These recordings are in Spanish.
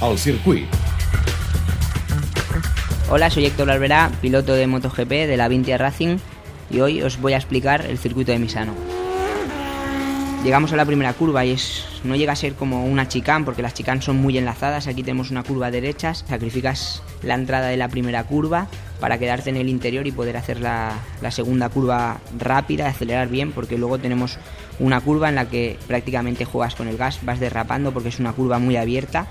al circuit. Hola, soy Héctor Alberá, piloto de MotoGP de la Vintia Racing y hoy os voy a explicar el circuito de Misano. Llegamos a la primera curva y es, no llega a ser como una chicán porque las chicán son muy enlazadas. Aquí tenemos una curva derechas, sacrificas la entrada de la primera curva para quedarte en el interior y poder hacer la, la segunda curva rápida, acelerar bien porque luego tenemos una curva en la que prácticamente juegas con el gas, vas derrapando porque es una curva muy abierta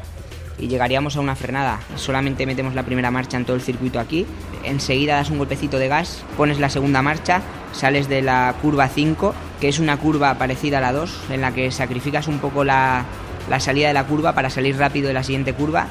y llegaríamos a una frenada. Solamente metemos la primera marcha en todo el circuito aquí. Enseguida das un golpecito de gas, pones la segunda marcha, sales de la curva 5, que es una curva parecida a la 2, en la que sacrificas un poco la, la salida de la curva para salir rápido de la siguiente curva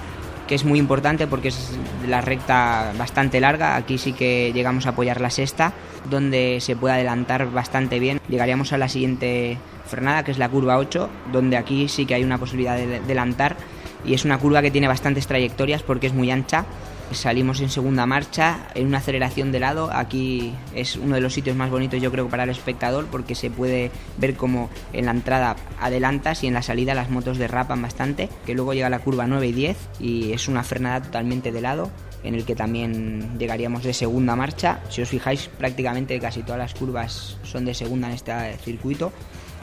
que es muy importante porque es la recta bastante larga. Aquí sí que llegamos a apoyar la sexta, donde se puede adelantar bastante bien. Llegaríamos a la siguiente frenada, que es la curva 8, donde aquí sí que hay una posibilidad de adelantar y es una curva que tiene bastantes trayectorias porque es muy ancha. Salimos en segunda marcha, en una aceleración de lado. Aquí es uno de los sitios más bonitos yo creo para el espectador porque se puede ver como en la entrada adelantas y en la salida las motos derrapan bastante. Que luego llega la curva 9 y 10 y es una frenada totalmente de lado en el que también llegaríamos de segunda marcha. Si os fijáis prácticamente casi todas las curvas son de segunda en este circuito.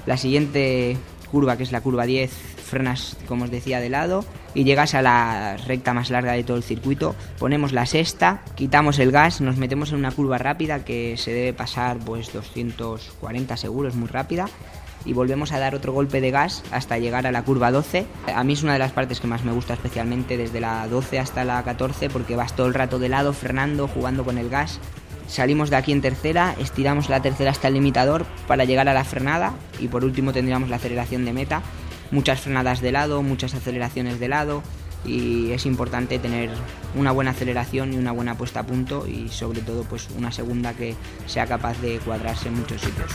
La siguiente curva que es la curva 10 frenas, como os decía, de lado y llegas a la recta más larga de todo el circuito. Ponemos la sexta, quitamos el gas, nos metemos en una curva rápida que se debe pasar pues 240 seguro, es muy rápida. Y volvemos a dar otro golpe de gas hasta llegar a la curva 12. A mí es una de las partes que más me gusta especialmente desde la 12 hasta la 14 porque vas todo el rato de lado, frenando, jugando con el gas Salimos de aquí en tercera, estiramos la tercera hasta el limitador para llegar a la frenada y por último tendríamos la aceleración de meta muchas frenadas de lado, muchas aceleraciones de lado y es importante tener una buena aceleración y una buena puesta a punto y sobre todo pues una segunda que sea capaz de cuadrarse en muchos sitios.